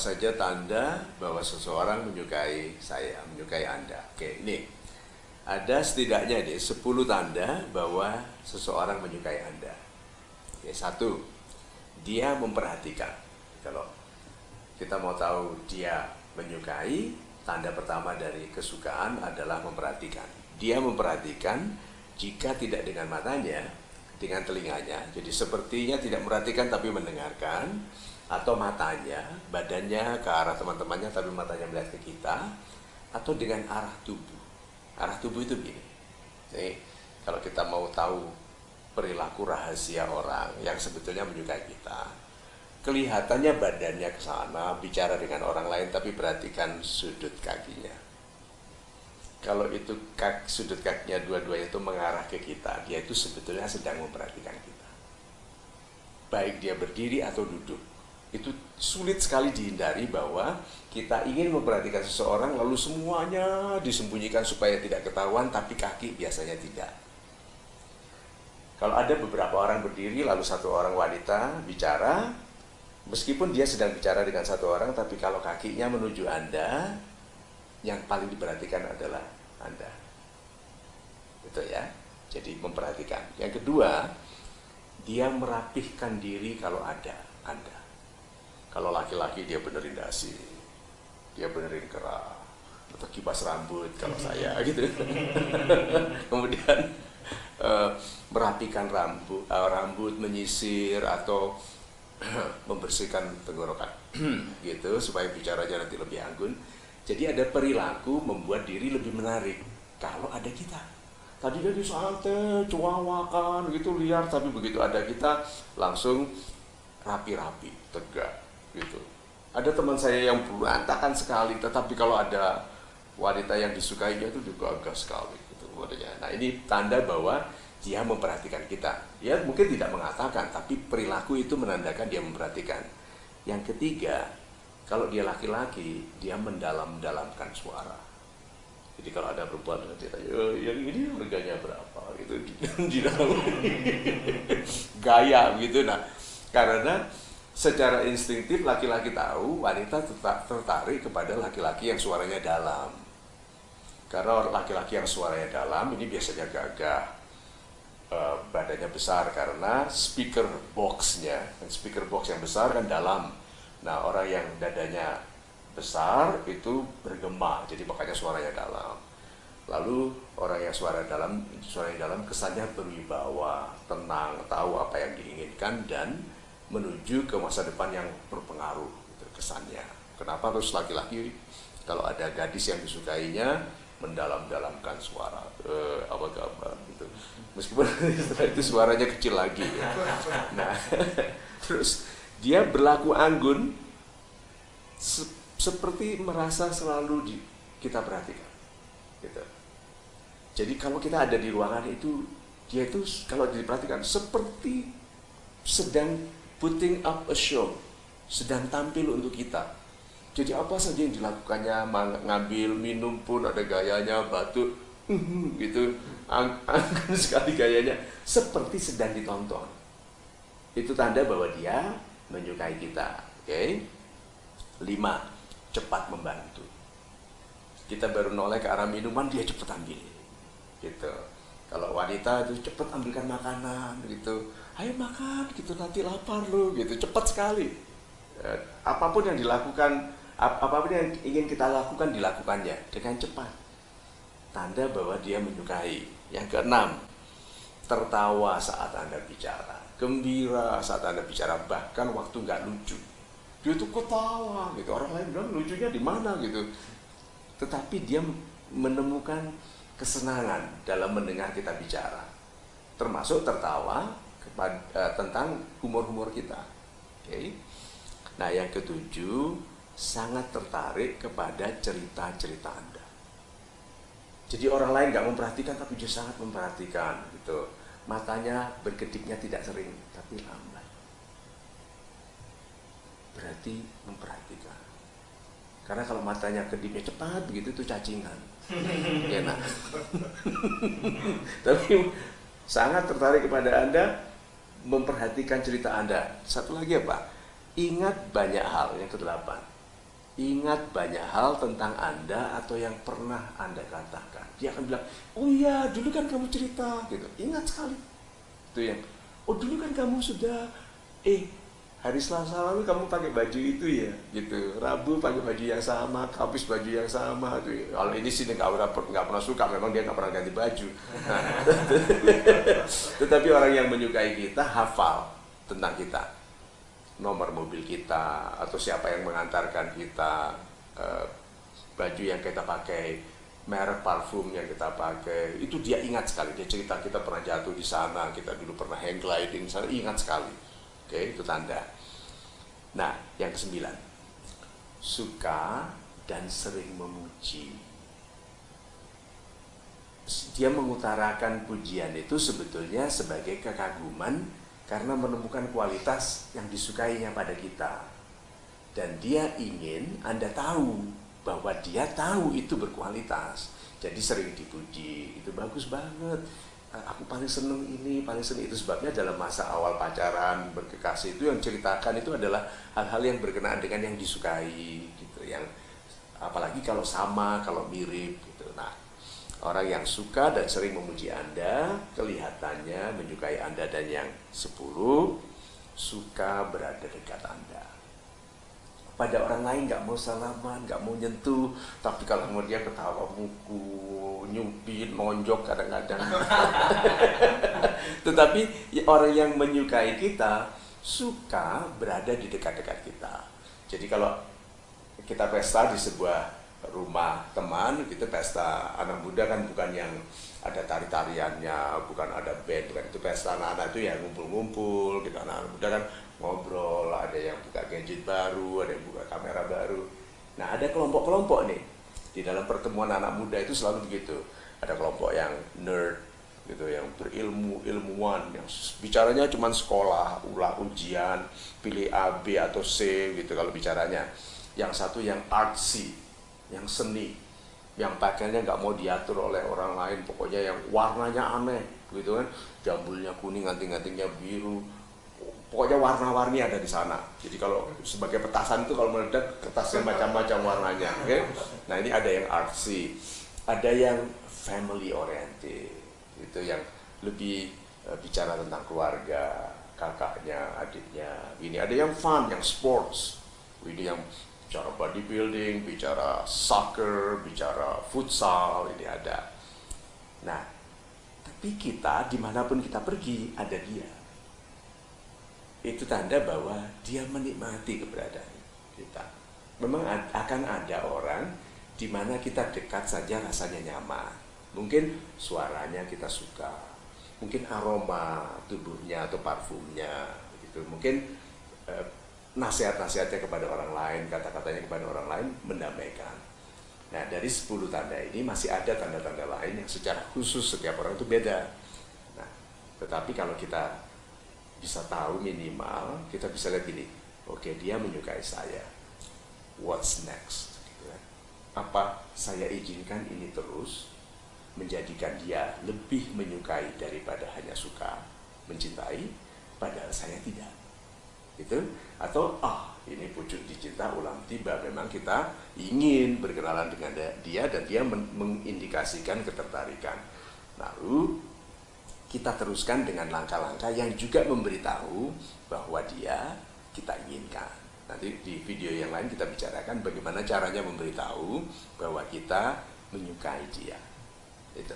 saja tanda bahwa seseorang menyukai saya, menyukai Anda? Oke, ini ada setidaknya deh 10 tanda bahwa seseorang menyukai Anda. Oke, satu, dia memperhatikan. Kalau kita mau tahu dia menyukai, tanda pertama dari kesukaan adalah memperhatikan. Dia memperhatikan jika tidak dengan matanya, dengan telinganya. Jadi sepertinya tidak memperhatikan tapi mendengarkan atau matanya, badannya ke arah teman-temannya tapi matanya melihat ke kita atau dengan arah tubuh. Arah tubuh itu begini. Jadi kalau kita mau tahu perilaku rahasia orang yang sebetulnya menyukai kita, kelihatannya badannya ke sana bicara dengan orang lain tapi perhatikan sudut kakinya. Kalau itu kaki, sudut kakinya dua-duanya itu mengarah ke kita, dia itu sebetulnya sedang memperhatikan kita. Baik dia berdiri atau duduk itu sulit sekali dihindari bahwa kita ingin memperhatikan seseorang lalu semuanya disembunyikan supaya tidak ketahuan tapi kaki biasanya tidak. Kalau ada beberapa orang berdiri lalu satu orang wanita bicara meskipun dia sedang bicara dengan satu orang tapi kalau kakinya menuju Anda yang paling diperhatikan adalah Anda. Betul ya? Jadi memperhatikan. Yang kedua, dia merapihkan diri kalau ada Anda. Kalau laki-laki dia benerin dasi, dia benerin kerah, atau kipas rambut kalau saya gitu. Kemudian uh, merapikan rambut, uh, rambut menyisir atau membersihkan tenggorokan gitu supaya bicaranya nanti lebih anggun. Jadi ada perilaku membuat diri lebih menarik kalau ada kita. Tadi dia disantai, cuawakan gitu liar, tapi begitu ada kita langsung rapi-rapi, tegak gitu. Ada teman saya yang berantakan sekali, tetapi kalau ada wanita yang disukainya itu juga agak sekali gitu Nah ini tanda bahwa dia memperhatikan kita. Ya mungkin tidak mengatakan, tapi perilaku itu menandakan dia memperhatikan. Yang ketiga, kalau dia laki-laki, dia mendalam-dalamkan suara. Jadi kalau ada perempuan tanya, oh, yang ini harganya berapa? Gitu di dalam gaya gitu. Nah, karena secara instingtif laki-laki tahu wanita tetap tertarik kepada laki-laki yang suaranya dalam. Karena laki-laki yang suaranya dalam ini biasanya gagah uh, badannya besar karena speaker boxnya. Speaker box yang besar kan dalam. Nah orang yang dadanya besar itu bergema jadi makanya suaranya dalam. Lalu orang yang suara dalam suara yang dalam kesannya berwibawa tenang tahu apa yang diinginkan dan menuju ke masa depan yang berpengaruh gitu, kesannya. Kenapa harus laki-laki kalau ada gadis yang disukainya mendalam-dalamkan suara eh, apa kabar gitu. Meskipun setelah itu suaranya kecil lagi ya. Nah, terus dia berlaku anggun se seperti merasa selalu di, kita perhatikan. Gitu. Jadi kalau kita ada di ruangan itu dia itu kalau diperhatikan seperti sedang putting up a show, sedang tampil untuk kita. Jadi apa saja yang dilakukannya, ngambil minum pun ada gayanya, batuk, gitu, anggun sekali gayanya, seperti sedang ditonton. Itu tanda bahwa dia menyukai kita. Oke, okay? lima, cepat membantu. Kita baru noleh ke arah minuman, dia cepat ambil, gitu. Kalau wanita itu cepat ambilkan makanan, gitu. Ayo makan gitu. Nanti lapar lo gitu. Cepat sekali. Ya, apa pun yang dilakukan ap apa pun yang ingin kita lakukan dilakukannya dengan cepat. Tanda bahwa dia menyukai. Yang keenam tertawa saat anda bicara. Gembira saat anda bicara. Bahkan waktu nggak lucu. Dia tuh ketawa gitu. Orang lain bilang lucunya di mana? gitu. Tetapi dia menemukan kesenangan dalam mendengar kita bicara termasuk tertawa kepada, uh, tentang humor-humor kita. Okay? Nah, yang ketujuh, sangat tertarik kepada cerita-cerita Anda. Jadi orang lain nggak memperhatikan, tapi dia sangat memperhatikan gitu. Matanya berkedipnya tidak sering, tapi lambat. Berarti memperhatikan. Karena kalau matanya kedipnya cepat begitu itu cacingan. Enak. tapi sangat tertarik kepada Anda, memperhatikan cerita Anda. Satu lagi apa? Ingat banyak hal yang kedelapan. ingat banyak hal tentang Anda atau yang pernah Anda katakan. Dia akan bilang, oh iya dulu kan kamu cerita, gitu. Ingat sekali. Itu yang, oh dulu kan kamu sudah, eh hari Selasa lalu kamu pakai baju itu ya, gitu. Rabu pakai baju yang sama, Kamis baju yang sama. Tuh. Kalau ini sih nggak pernah nggak pernah suka, memang dia nggak pernah ganti baju. Tetapi orang yang menyukai kita hafal tentang kita nomor mobil kita atau siapa yang mengantarkan kita uh, baju yang kita pakai merek parfum yang kita pakai itu dia ingat sekali dia cerita kita pernah jatuh di sana kita dulu pernah hang gliding sana ingat sekali oke itu tanda nah yang kesembilan suka dan sering memuji dia mengutarakan pujian itu sebetulnya sebagai kekaguman karena menemukan kualitas yang disukainya pada kita. Dan dia ingin Anda tahu bahwa dia tahu itu berkualitas. Jadi sering dipuji, itu bagus banget. Eh, aku paling seneng ini, paling seneng itu sebabnya dalam masa awal pacaran, berkekasih itu yang ceritakan itu adalah hal-hal yang berkenaan dengan yang disukai gitu, yang apalagi kalau sama, kalau mirip gitu. Nah, Orang yang suka dan sering memuji Anda, kelihatannya menyukai Anda dan yang sepuluh, suka berada dekat Anda. Pada orang lain nggak mau salaman, nggak mau nyentuh, tapi kalau mau dia ketawa muku, nyupit, monjok kadang-kadang. Tetapi orang yang menyukai kita suka berada di dekat-dekat kita. Jadi kalau kita pesta di sebuah rumah teman kita pesta anak muda kan bukan yang ada tari-tariannya bukan ada band bukan itu pesta anak-anak itu ya ngumpul-ngumpul kita anak, anak muda kan ngobrol yang buka gadget baru ada yang buka kamera baru. Nah ada kelompok-kelompok nih. Di dalam pertemuan anak muda itu selalu begitu. Ada kelompok yang nerd gitu yang berilmu ilmuwan yang bicaranya cuma sekolah ulah ujian pilih A B atau C gitu kalau bicaranya. Yang satu yang artsy yang seni, yang pakaiannya nggak mau diatur oleh orang lain, pokoknya yang warnanya aneh, gitu kan, jambulnya kuning, anting-antingnya biru, pokoknya warna-warni ada di sana. Jadi kalau sebagai petasan itu kalau meledak kertasnya macam-macam warnanya? Okay? Nah ini ada yang artsy, ada yang family oriented, itu yang lebih uh, bicara tentang keluarga, kakaknya, adiknya. Ini ada yang fun, yang sports, ini yang bicara bodybuilding, bicara soccer, bicara futsal, ini ada. Nah, tapi kita di mana pun kita pergi ada dia. Itu tanda bahwa dia menikmati keberadaan kita. Memang akan ada orang di mana kita dekat saja rasanya nyaman. Mungkin suaranya kita suka, mungkin aroma tubuhnya atau parfumnya, gitu. Mungkin eh, nasihat-nasihatnya kepada orang lain, kata-katanya kepada orang lain mendamaikan. Nah, dari 10 tanda ini masih ada tanda-tanda lain yang secara khusus setiap orang itu beda. Nah, tetapi kalau kita bisa tahu minimal, kita bisa lihat ini, oke okay, dia menyukai saya. What's next? Gitu kan. Apa saya izinkan ini terus menjadikan dia lebih menyukai daripada hanya suka, mencintai, padahal saya tidak gitu atau ah ini pucuk dicinta ulang tiba memang kita ingin berkenalan dengan dia dan dia mengindikasikan ketertarikan lalu kita teruskan dengan langkah-langkah yang juga memberitahu bahwa dia kita inginkan. Nanti di video yang lain kita bicarakan bagaimana caranya memberitahu bahwa kita menyukai dia. Itu